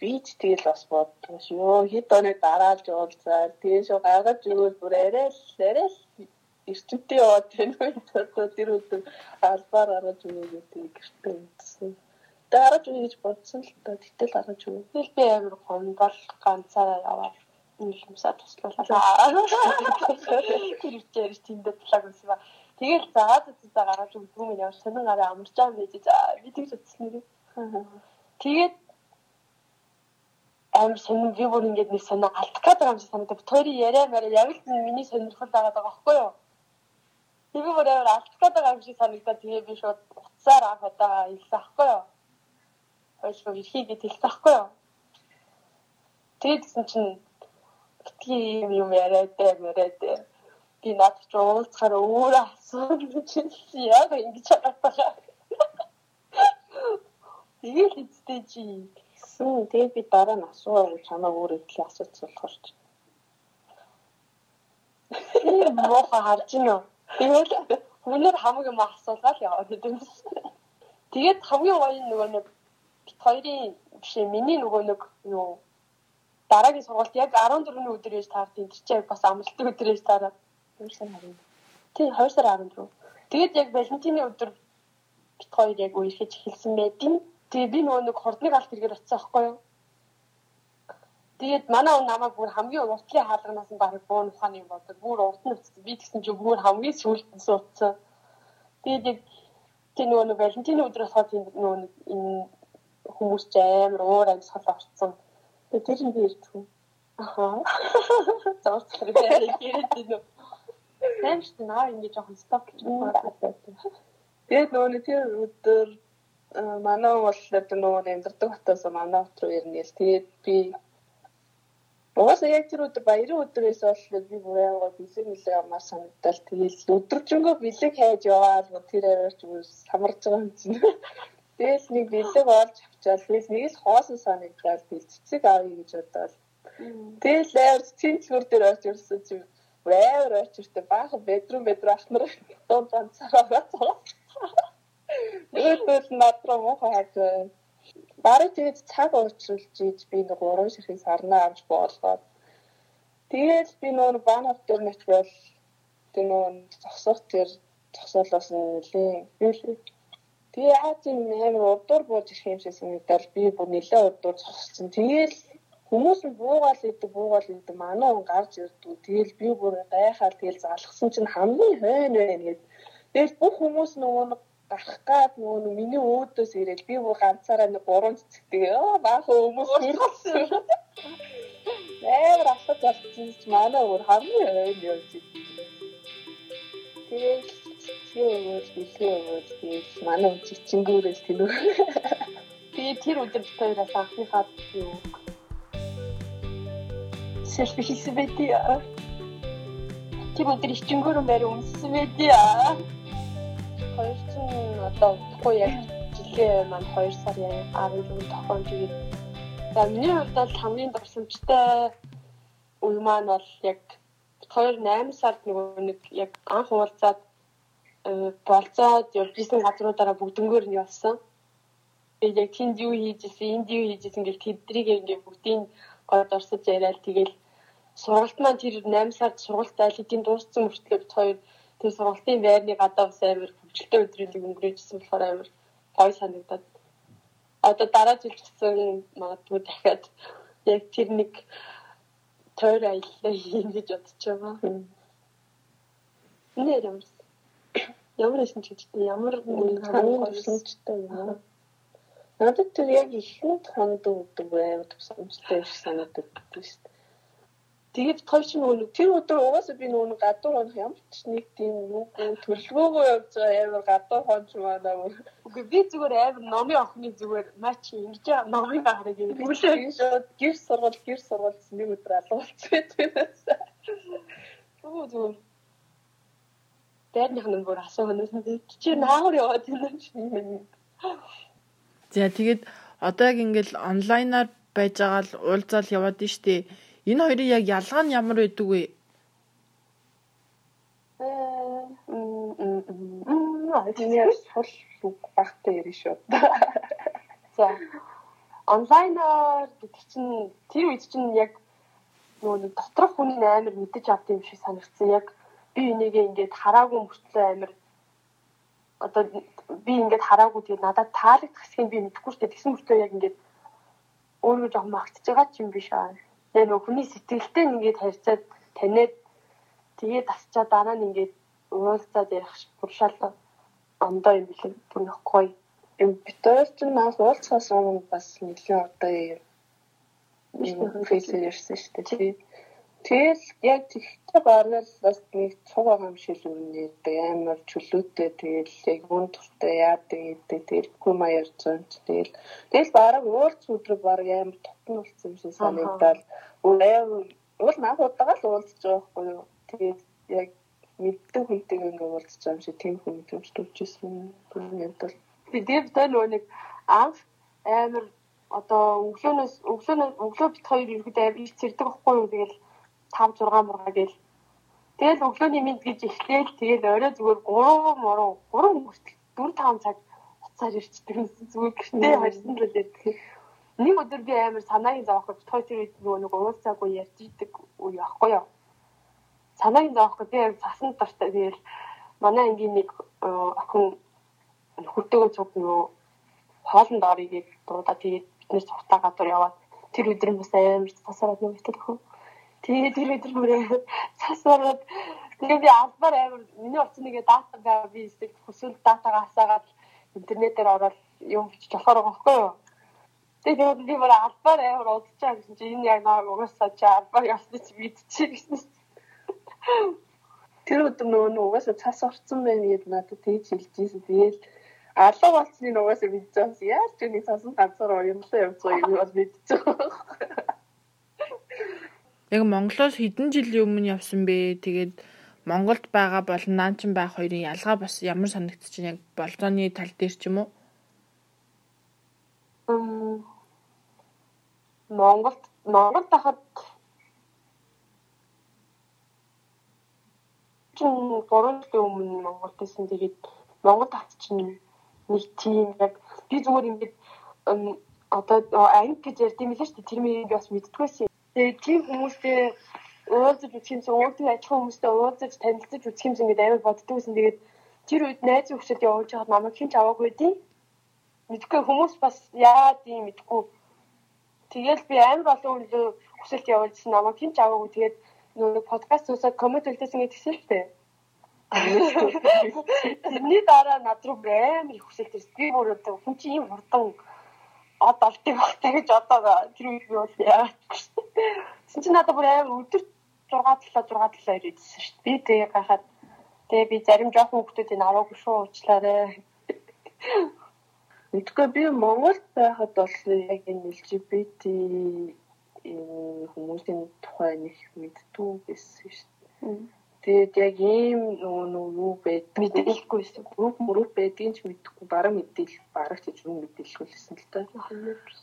Би ч тэгэл бас боддоо шүү. Хэд оног дараалж уулзаа. Тэгээ шүү гаргаж өгөөл бүр арай л арай л эрчимтэй яваад тэнгүй тэр өдөр албаар гаргаж өгөө гэдэг гэртээ ütсэн дараач үе гэж бодсон л доо тэгтэл гаргаж өгөө. Тэгэл би амир гомдол ганцаараа яваад нэлмсаа туслуулаа. Тэр үчээр тэндээ талаг ба. Тэгэл заагаад үзээ гаргаж өгдөө минь ямар сонин гараа амарч байгаа юм байж за би тэгж утсан нэр. Тэгээд амир сонин би бүр ингэж нэг сонин алдах гэдэг юм шиг санагдав. Тойрын яриа мэрэ яг л миний сонирхол байгаа даа байхгүй юу? Би бүр амир алдах гэдэг юм шиг санагдаад тэгээ би шууд уцаар анх удаа илсэн байхгүй юу? ойлгоо эрхийг хэлсэн байхгүй юу. Тэгээд гэсэн чинь битгий юм юм яриад яриад би над ч уулзахаар өөр асууж чи яг ингэж байгаа. Тэгээд хэвчтэй чи гэсэн. Тэгээд би дараа нь асуув чамаа өөр ихлэ асууж болохоор чи. Мохо харж гинөө. Тэгээд хүнээр хамаг юм асуулаад яваад юм. Тэгээд хамгийн гоё нөгөө нэг бит хоёрын бишээ миний нөгөө нэг юу дараагийн сургалт яг 14-ний өдөр ээж таард энэ чинь бас амралтын өдөр ээж таараад 2 сар харин. Тий 2 сар 14. Тэгээд яг Валентины өдөр бит хоёр яг үерхэж эхэлсэн байдیں۔ Тэгээ би нөгөө нэг хурдныг алт хэрэгээр очсон аахгүй юу? Тэгээд манай он намайг бүр хамгийн уртлын хаалганаас нь барыг буун ухааны юм болдог. Бүр урд нь уцсан. Би тэгсэн чинь бүр хамгийн сүүлд нь суудсан. Тэгээд яг тийм нөгөө Валентины өдөр болохоор тийм нөгөө энэ хүмүүс ч амар уур амьсгал орцсон. Тэгээ тэр нь би ирдэг. Аха. Зурцлаа яриад ирээд сайн шүү дээ. Наа ингэ жоохон сток гэж байна. Тэгээд нөгөө тэр өдөр манай бол одоо нөгөө амьдардаг хотоос манай хот руу ирнэ л тэгээд би Угаасаа яг тэр өдөр баярын өдрөөс бол би бүр аягаа бэлэг мэлэг амар санагдал тэгээд өдөржингөө бэлэг хайж яваад тэр аваарч самарж байгаа юм чинь. Тэгэл нэг бэлэг олж авчаал тэгэл нэг л хоосон санагдал тэгэл цэцэг авъя гэж бодоод. Тэгэл аваар цэнцгүр дээр очиж ирсэн чи амар очиртэй баахан бедрум бедрум ахнаар дунд ганцаараа байгаа. Өөдөл надраа муухай хаж байна. Бараг тэгээд цаг уучруулж ийж би нэг уран ширхэг сарнаа авч боолгоод тэгээд би нөр банав дээр нэтгэл тэр нөр зогсох тэр зогсоолоос нэлийн Тэгээ яа тийм амар урдуур бууж ирэх юм шиг санагдал би бүр нэлээ урдуур зогссон. Тэгээл хүмүүс нь буугаал идэг буугаал идэг манай он гарч ирдүү. Тэгэл би бүр гайхаад тэгэл залгсан чинь хамгийн хойно байна гэдэг. Тэгэл бүх хүмүүс нөгөө гарах гад нөгөө миний өөдөөс ирэл би бүр ганцаараа нэг гурван цэцэгтэй аа баахан хүмүүс хүрсэн. Амар асууж болсон ч манай өөр хамгийн ойн явж идэв. Тэгээд бэлгээ өгөөд тэгээд манай чичингүүрээс тэнүү. Би тэр өдөр хоёроос анхныхаа юу селфи хийсэн байдээ. Тэр өдөр ичингүүрэн байр өмссөн хоёр чинь одоо удахгүй яг жилийн маань 2 сарын 14-нд тохиолж тэгээд за миний хувьд бол хамгийн дурсамжтай үе маань бол яг 28 сард нөгөө нэг яг анх уулзаад э, болцоод явжсэн газруудаараа бүгднгөөр нь явсан. Тэгээд яг тэнд юу хийж исэн, энд юу хийж исэн гэх тэднийг ингээд бүгдийг гол орсож яриад тэгэл сургалт маань тэр 8 сард сургалт айлын дууссан мөртлөө хоёр тэр сургалтын байрны гадаа бас амар хөвчлөлтэй өдрийг өнгөрөөжсэн болохоор амар гой санагдаад одоо дараа жил гэсэн магадгүй дахиад яг тэр нэг тойр аяллаа хийн гэж бодож байгаа. Нэр ямар ямар юм ч гэдэг ямар гойсончтой юм. Надад тэр яг ихэнх хонд өгдөг байв тусамжтай санагддаг шүү дээ. Тэгээд хоёр ч нөгөө тэр өдөр угаасаа би нөгөө гадуур хонох ямар ч нэг тийм нүггүй төлөвлөгөөгөө явж байгаа амар гадуур хонч манаа. Үгүй би зүгээр амар номын охины зүгээр мач ингэж номын хараг юм. Түлээ шууд гэр сургал гэр сургал нэг өдөр алгуулчихсан байдагнаас. Үгүй зүгээр. Дайрных нь бүр асуугнаас чи наагур яваад юм чинь. За тэгээд одоо яг ингээл онлайнаар байж байгаа л уулзаал яваад нь штэ Энэ хоёрын яг ялгаа нь ямар байдаг вэ? Тийм сул үг багтаа ярина шүү. За. Онлайнаар гэдэг чинь тэр үед чинь яг нөгөө доторх хүний амар мэдэж авд юм шиг санагдсан. Яг би энийгээ ингээд хараагүй мөртлөө амар одоо би ингээд хараагүй тэгээд надад таалагдах хэсгийг би мэдэхгүй дээ. Тэгсэн мөртлөө яг ингээд өөрөө жоохон магтж байгаа ч юм биш аа. Тэгээ нөгөө хүний сэтгэлтэй ингээд харьцаад таниад тэгээд асчаа дараа нь ингээд уулзаад ярих буршаал ондоо юм билээ бүр гоё юм битээр ч нас уулзахаас өмнө бас нэлээд одоо юм фэйсээр ярьсан шүү дээ Тэгэл яг тэгтээ барнал бас нэг цуг байгаа юм шиг үнэ амар чөлөөтэй тэгэл яг үн туртай яадаг гэдэг тэргүй маяар зонч тэгэл. Тэгэл бараг уулц өдрө бараг амар тотон болсон юм шиг санагдал уур уул наа удаага л уулзж байгаа байхгүй юу? Тэгээд яг мэддэг хүнтэй ингээ уулзж байгаа юм шиг тийм хүн юмч төвчсэн юм бол би дэвтэй нөгөө нэг анх амар одоо өглөөнөөс өглөөнөө өглөө бит хоёр ирэхэд амар их цэрдэг байхгүй юу? Тэгэл 5 6 мурга гээл. Тэгэл өглөөний мэд гэж эхлээл тэгэл орой зүгээр 3 муруу 3 хүртэл 4 5 цаг уцаар ирчдэг юмсан зүгээр гэртээ харсан л ярьдаг. Нэг өдөр би амар санаагийн зовход той тэр нөгөө нэг уулзаагүй ярьж идэг үе яахгүй юу. Санаагийн зовход би амар цасан дуртай тэгэл манай ангийн нэг охин хүртээгөө цуг нөгөө хоолнд орё гэж дуудаа тэгээд биднээс цухтаа гадуур яваад тэр өдөр нь бас амар тасараад нэг охин Тэгээд тэр өдөр бүрээ цас ороод тэгээ би албаар амар миний утсан нэгэ датагаа би эсвэл хүсвэл датагаа асаагаад интернетээр ороод юм бичиж болохоор байгаа байхгүй юу. Тэгээд би бүр албаар амар удажаа гэсэн чи энэ яг нэг угаасаа чи албаар явсан чи мэдчихэ гэсэн. Тэр өдөр нөгөө нь угаасаа цас орцсон байна гэд надад тэгж хэлж ийсэн. Тэгээл алуу болцныг угаасаа мэдчихсэн. Яаж ч нэг цасан ганцаар уянлаа явж байгаа юм бол мэдчихсэн. Яг Монголоос хэдэн жилийн өмнө явсан бэ? Тэгээд Монголд байгаа болон наанчин байх хоёрын ялгаа бас ямар санагдчих чинь яг болзооны тал дээр ч юм уу? Монголд Монголд хахад чин 3 жилийн өмнө Монголд байсан. Тэгээд Монголд чинь нэг тийм яг би зүгээр ингэж одоо анги гэж ярьд юм лээ шүү дээ. Тэр мийг бас мэддгүйсэн. Тэгээд тийм хүмүүстэй уулзаж үзэх юмсан уулзаж ажиллах хүмүүстэй уулзаж танилцаж үзэх юмсан гэдэг амар боддог гэсэн. Тэгээд тэр үед найз хөвгчд явуулж хаад намайг хинч аваагүй дээ. Мэдгүй хүмүүс бас яа тийм мэдгүй. Тэгэл би амар олон хүнлөө хүсэлт явуулсан намайг хинч аваагүй. Тэгээд нөгөө подкаст усаад коммент үлдээсэн гэж хэлсэн Тэрний дараа над руу амар их хүсэлт ирсэн. Би бүр одоо хүн чинь ийм хурдан од олтыг багтаа гэж одоо тэр үед би бол яагаад чинь надад бүр амар өдөр 6 талаа 6 талаа ирээдсэн шүү дээ. Би тэгээ гахаад тэгээ би зарим жоохон хүмүүсийн аваагүй шүү уучлаарай. Мэдгүй би Монголд байхад бол яг энэ LGBT хүмүүсийн тухай нэг мэдтүү гэсэн шүү дээ. Тэгээд яг ийм нөгөө нөгөө юу байдаг мэдээлэхгүй байсан. Групп мөрөв байдгийг ч мэдэхгүй бараг мэдээлэл бараг ч юм мэдээлэлгүй лсэн л та.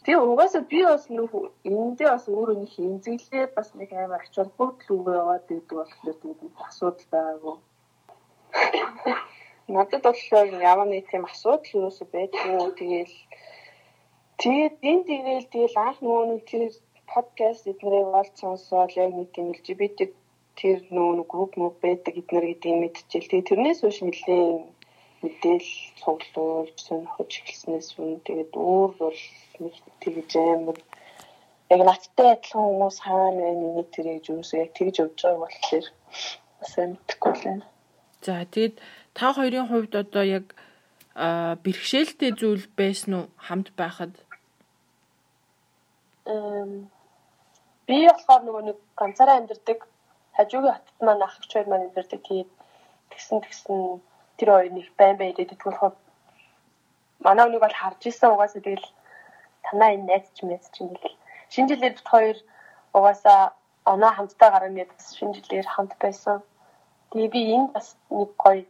Тэгээ угаасаа би бас нөгөө эндээ бас өөрөө нэг хэмзэглээ бас нэг амар ач холбогдол үгүй яваад байдаг болохоор тэгээд асуудал байгаагүй. Надад болохоор ямар нэг тийм асуудал юусо байдгүй. Тэгээл тэгээд энэ тэгээл тэгэл анх нөгөө нэг тэр подкаст эднэрийг олж сонсоод яг нэг тийм LGBT тэр нөө групп мөг байдаг эднэр гэдгийг мэдчихэл. Тэгээ тэрнээс хойш нэлээ мэдээл цуглуулж сонирхож эхэлснээс өмнө тэгээд өөр бол нэг тэгж амар яг надтай адилхан хүмүүс хаана байна нэг тэр яг юус яг тэгж явж байгаа болохоор бас мэдхгүй лээ. За тэгээд та хоёрын хувьд одоо яг бэрхшээлтэй зүйл байсан уу хамт байхад? Эм би болохоор нөгөө нэг ганцаараа амьдардаг хажуугийн хотод маань ах хоёр маань амьдардаг. Тэгээд тэгсэн тэгсэн тэр хоёр нэг байн байн ирээд болохоор манай нэг бол харж исэн угаасаа тэгэл танаа энэ найз ч мэз ч юм бэл. Шинэ жилээр бит хоёр угаасаа оноо хамтдаа гарна гэдэг шинэ жилээр хамт байсан. Тэгээ би энэ бас нэг гоё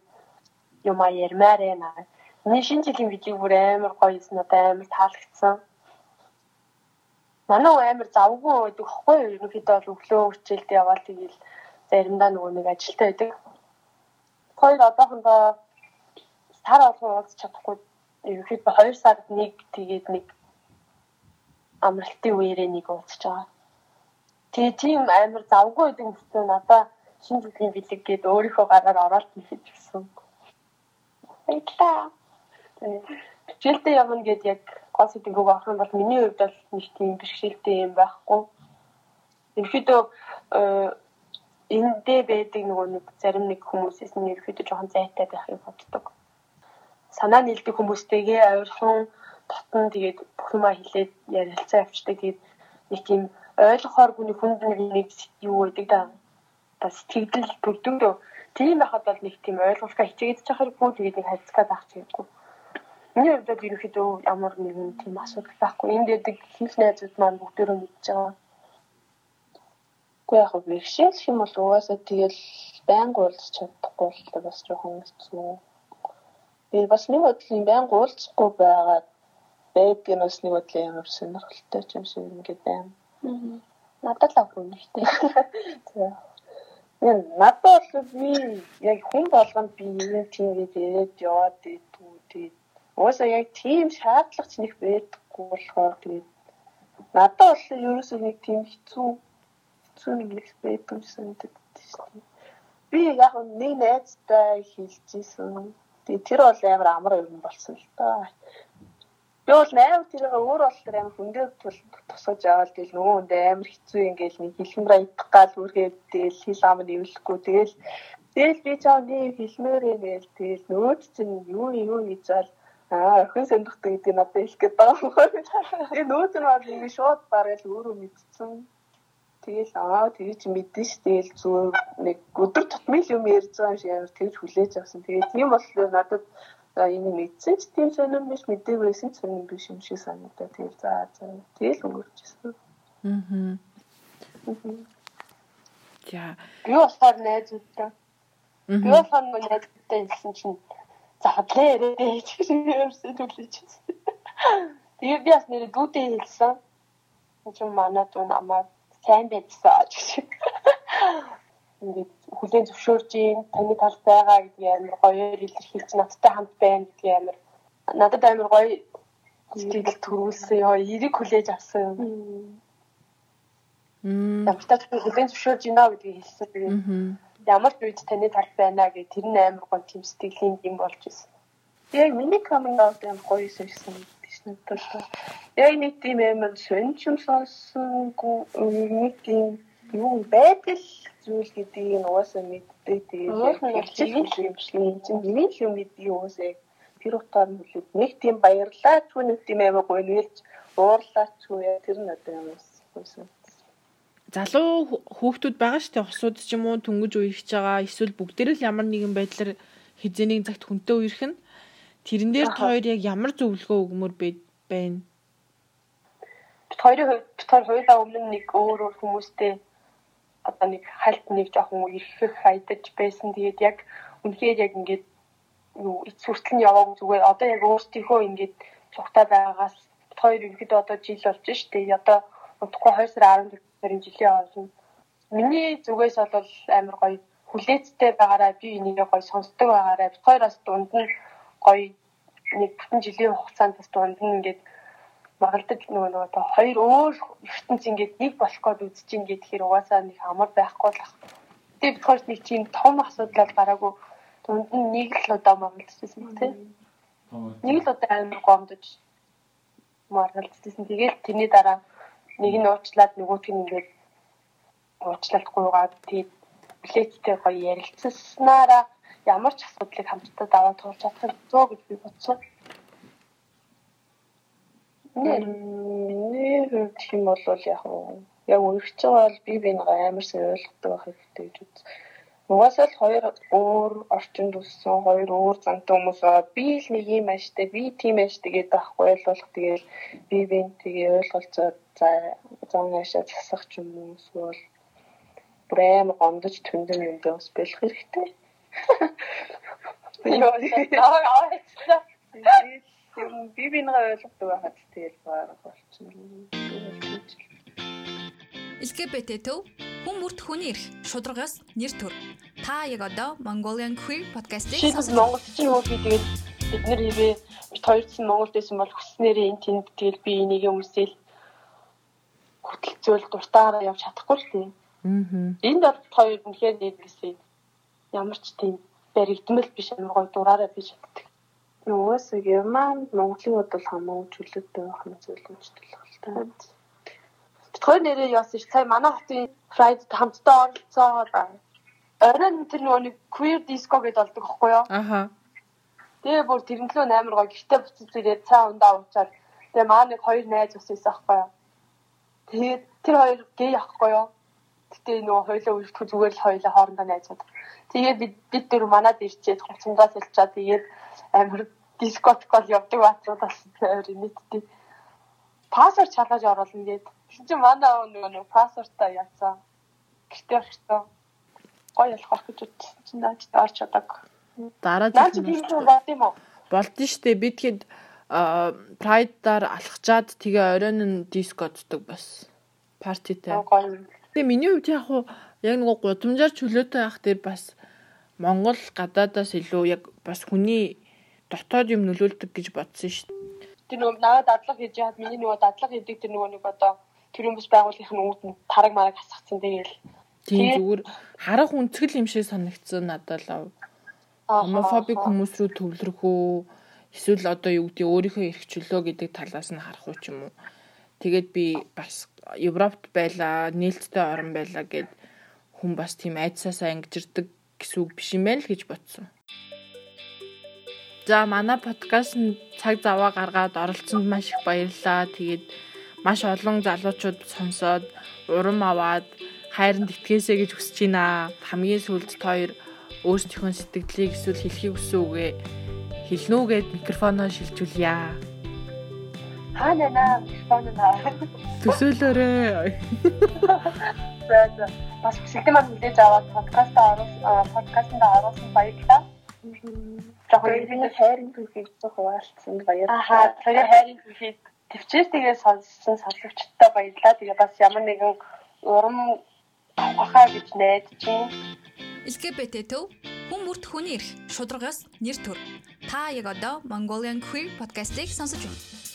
юм а ярмаар байна. Миний шинэ жилийн видео бүр амар гоё юм надад амар таалагдсан манай амар завгүй байдаг хгүй ерөнхийдөө бол өглөө хичээлд яваал тэгээл заримдаа нөгөө нэг ажилтаа байдаг. Хоёр одоохондоо сар болгон уулзч чадахгүй ерөнхийдөө 2 сард нэг тэгээд нэг амралтын үеэрээ нэг уулзч байгаа. Тэгээ тийм амар завгүй байдаг гэсэн надаа шинэ жилийн бэлэг гээд өөрийнхөө гараар ороод хийх гэсэн. Баярлалаа. Хичээлдээ явна гэд яг гол сэдвийг авах юм бол миний хувьд бол нэг тийм бэрхшээлтэй юм байхгүй. Ерөнхийдөө эндээ байдаг нөгөө нэг зарим нэг хүмүүсээс нь ерөөхдөө жоохон зайтай байхыг боддог. Санаа нийлдэг хүмүүстэйгээ ойрхон татан тэгээд бүх юмаа хэлээд ярилцаа авчдаг. Тэгээд нэг тийм ойлгохооргүй нэг хүнд нэг юу байдаг да. Бас сэтгэл бүрдүүрөө тийм байхад бол нэг тийм ойлгуулахаа хичээгээд чахаргүй тэгээд нэг хайцгаа заах чийггүй. Миний хувьд ерөөхдөө ямар нэгэн тийм асуудал байхгүй. Энд дэдэг хийх найзууд маань бүгдөө мэдж байгаа. Үгүй яг бэрхшээл юм бол угаасаа тэгэл байнга уулзах чадахгүй л бас жоохон хэцүү. Би бас нэг бодлын байнга уулзахгүй байгаа байдаг нь бас нэг бодлын ямар сонирхолтой юм шиг ингээд байна. Надад л агуу нэгтэй. Яг надад бол би яг хүн болгонд би юм тийм гэж яриад яваад идэггүй тэгээд угаасаа яг тийм шаардлагач нэг байдаггүй болохоор тэгээд надад бол ерөөсөө нэг тийм хэцүү зүүн инглиш байдаг санагддаг шүү. Би яг нэг найзтай хэлчихсэн. Тэгээ тэр бол амар амар юм болсон л та. Би бол найз тэрийг өөр бол тэр амар хүндээ тусгаж аваад тэгэл нөгөө хүнд амар хэцүү ингээл нэг хэлмээр идэх гал үргээд тэгэл хэл ам нь эвлэхгүй тэгэл тэгэл би чаа нэг хэлмээр ингээл тэгэл нөгөөд чинь юу юу хийж зал Аа, охин сондохтой гэдэг надад хэлэх гээд байгаа юм. Тэгээ нөөц нь бол ингэ шууд барайл өөрөө мэдсэн. Тэгэл аа тэгээ чи мэдэн ш тэгэл зүгээр нэг өдөр тутмын юм ярьж байгаа юм шиг амар тэгж хүлээж авсан. Тэгээ тийм болохоор надад за энэ мэдсэн ч тийм сонирн биш мэдээгүй байсан ч сонирн биш юм шиг санагдаа. Тэгэл за за тэгэл өнгөрчихсөн. Аа. За. Би болохоор найзуудтай. Би болохоор найзуудтай хэлсэн чинь задлаа яриад гэж юмсан түлээчихсэн. Тэгээ би бас нэр дүүтэй хэлсэн. Чи манай дүү намайг сайн байцсан гэж. Ингээд хүлэн зөвшөөрж ийн таны талд байгаа гэдгийг амар гоёор илэрхийлж надтай хамт байна гэдгийг амар надад амар гоё сэтгэл төрүүлсэн ёо эриг хүлээж авсан юм. Мм. Тач хүлэн зөвшөөрж байна гэдгийг хэлсэн. Ямар ч үед таны талд байна гэх тэр нь амар гоё тийм сэтгэлийн юм болж ирсэн. Яг миний coming out юм гоё байсан гэж надад. Яг нэг тийм амар сонч юм сонсонгүй нэг тийм юу байдал зүйл гэдгийг угаасаа мэддэг. Тэгээд хэлчих юм шиг юм чинь миний юм гэдгийг угаасаа тэр утгаар нь хүлээд нэг тийм баярлаа ч нэг тийм амар гоё нэлж уурлаа ч үе тэр нь одоо юм байсан. Залуу хүүхдүүд байгаа шүү дээ. Хосууд ч юм уу түнгэж үерхэж байгаа. Эсвэл бүгдээрээ л ямар нэгэн байдлаар хизээний цагт хүнтэй үерх нь тэрэн дээр хоёр яг ямар зөвлөгөө өгмөр байна? Бид хоёрын бид хоёр хоёулаа өмнө нэг өөр өөр хүмүүстэй одоо нэг хальт нэг жоохон ирхэх хайдаж байсан. Тэгээд яг үнэхээр яг ингээд юу эц хүртэл нь яваагүй зүгээр одоо яг өөртөөхөө ингээд цугтаа байгаагаас бид хоёр ерөөдөө одоо жил болж штэ. Одоо удахгүй 2 сарын 14 сарын жилийн хооронд миний зүгээс бол амар гоё хүлээцтэй байгаараа би энийг гоё сонсдог байгаараа бид хоёр бас дунд нь гоё нэг бүтэн жилийн хугацаанд бас дунд нь ингээд магалдаж нөгөө нөгөө та хоёр өөр ертөнц ингээд нэг болох гээд үзэж ингээд тэгэхээр угаасаа нэг амар байхгүй л ах. Тэгээ бид хоёр нэг тийм том асуудал гараагүй дунд нь нэг л удаа магалдчихсан тийм. Нэг л удаа амар гомдож магалдчихсан. Тэгээд тэрний дараа нэг нь уучлаад нөгөөт нь ингээд уучлалгүйгаад тэгээд билеттэй гоё ярилцсанараа ямар ч асуудлыг хамтдаа даваад туулж чадах зөө гэж би бодсон. Нэр тийм бол яг яг үргэлж байгаа бол би бинийг амар сайн ойлгодог байх хэрэгтэй гэж үз. Угаасаа л хоёр өөр орчинд өссөн хоёр өөр зантай хүмүүс байгаа. Би л нэг юм ааштай, би тийм ааштай гэдэг байхгүй ойлгох. Тэгээд би бин тэгээ ойлголцоо за зан аашаа засах ч юм уу эсвэл бүр амар гомдож түндэн юм дэвс бэлэх хэрэгтэй. Йоо, наа авчихсан. Юм би бинийг ойлгодог байхад тэгэл баар болчихно. LGBT төв хүн бүрт хүний эрх шударгаас нэр төр. Та яг одоо Mongolian Queer podcast-ийг Шийдэл Монгол чинь юу тэгээд бид нэр хэвээ бид хоёр чинь Монголд байсан бол хүснээрээ энэ тэнд тэгэл би энийг хүмүүсэл хөтөлцөөл дуртаараа явж чадахгүй л тийм. Аа. Энд бол хоёр үнэхээр нийлгэсэн. Ямар ч тийм баригдмал биш амар гой дураараа би чаддаг. Угаасаа Германд Монголын бол хамаагүй чөлөөтэй байх нь зөвлөмжтэй байна. Бид хоёр нэрээ яасан ш сая манай хотын Pride хамтдаа оролцоо байна. Оройн тэр нөгөө нэг queer disco гэдээ болдог байхгүй юу? Аха. Тэгээ бүр тэрнлөө амар гоё гэртээ буцаж ирээд цаа ундаа уучаад тэгээ маа нэг хоёр найз ус байсан байхгүй юу? Тэгээд тэр хоёр гей ахгүй юу? Гэтэ нөгөө хоёлоо үлдэхгүй зүгээр л хоёлоо хоорондоо найзууд. Тэгээд бид бид дөрв манад ирчээд хувцандаа сэлчаад тэгээд амар дискотикол явдаг баацууд бас амар нийтдээ. Пассворд чалгаж оруулна гээд. Чинь манай нөгөө нэг пассвортаа яцсан. Гэртээ орчихсон. Гоё болох гэж утсан чинь наач орч чадаг. Дараа жил тийм юм юм уу? болдсон штэ би тэгэхэд прайдаар алхачаад тэгээ оройн нь дискоддаг бас партитай. Гоё. Тэгээ миний хувьд яг хуу яг нөгөө гудамжаар чөлөөтэй байх дээр бас Монгол гадаадаас илүү яг бас хүний дотоод юм нөлөөлдөг гэж бодсон шүү дээ. Тэр нөгөө надад дадлаг хийж яхад миний нөгөө дадлаг хийдэг тэр нөгөө нэг одоо тэр хүмүүс байгууллагын үүд нь тараг мараг хасгацсан тэгэл. Тийм зүгээр харах үнцгэл юм шиг санагдсан надад л. Хомофобик хүмүүс рүү төвлөрөх үү эсвэл одоо юу гэдэг өөрийнхөө эрх чөлөө гэдэг талаас нь харах уу ч юм уу. Тэгээд би бас Европт байлаа, нээлттэй орн байлаа гэд хүн бас тийм айдсаасаа ангижирдаг гэсэн үг биш юм байна л гэж бодсон. За манай подкаст нь цаг заваа гаргаад оролцсонд маш их баярлалаа. Тэгээд маш олон залуучууд сонсоод урам аваад хайранд итгэсэй гэж хүсэж байна. Хамгийн сүүлд та хоёр өөрсдийнхөө сэтгэлдлийг эсвэл хэлхийг хүссэн үгээ хэлнэ үү гэд микрофоноо шилжүүлье. Аа нана микрофоноо төсөөлөөрэй. За бас бэлтгэн маань хүлээж аваад подкаст оруулсан подкастт оруулсан баярлалаа. Жохоо хайрын түүхийг хуваалцсан баярлалаа. Ахаа тэр хайрын түүхийг төвчээс тэгээ сонссон сонсогчдод баярлалаа. Тэгээ бас ямар нэгэн урам авахаа гэж найдаж байна. LGBT төв хүн бүрт хүний эрх шударгаас нэр төр. Та яг одоо Mongolian Queer podcast-ийг сонсож байна.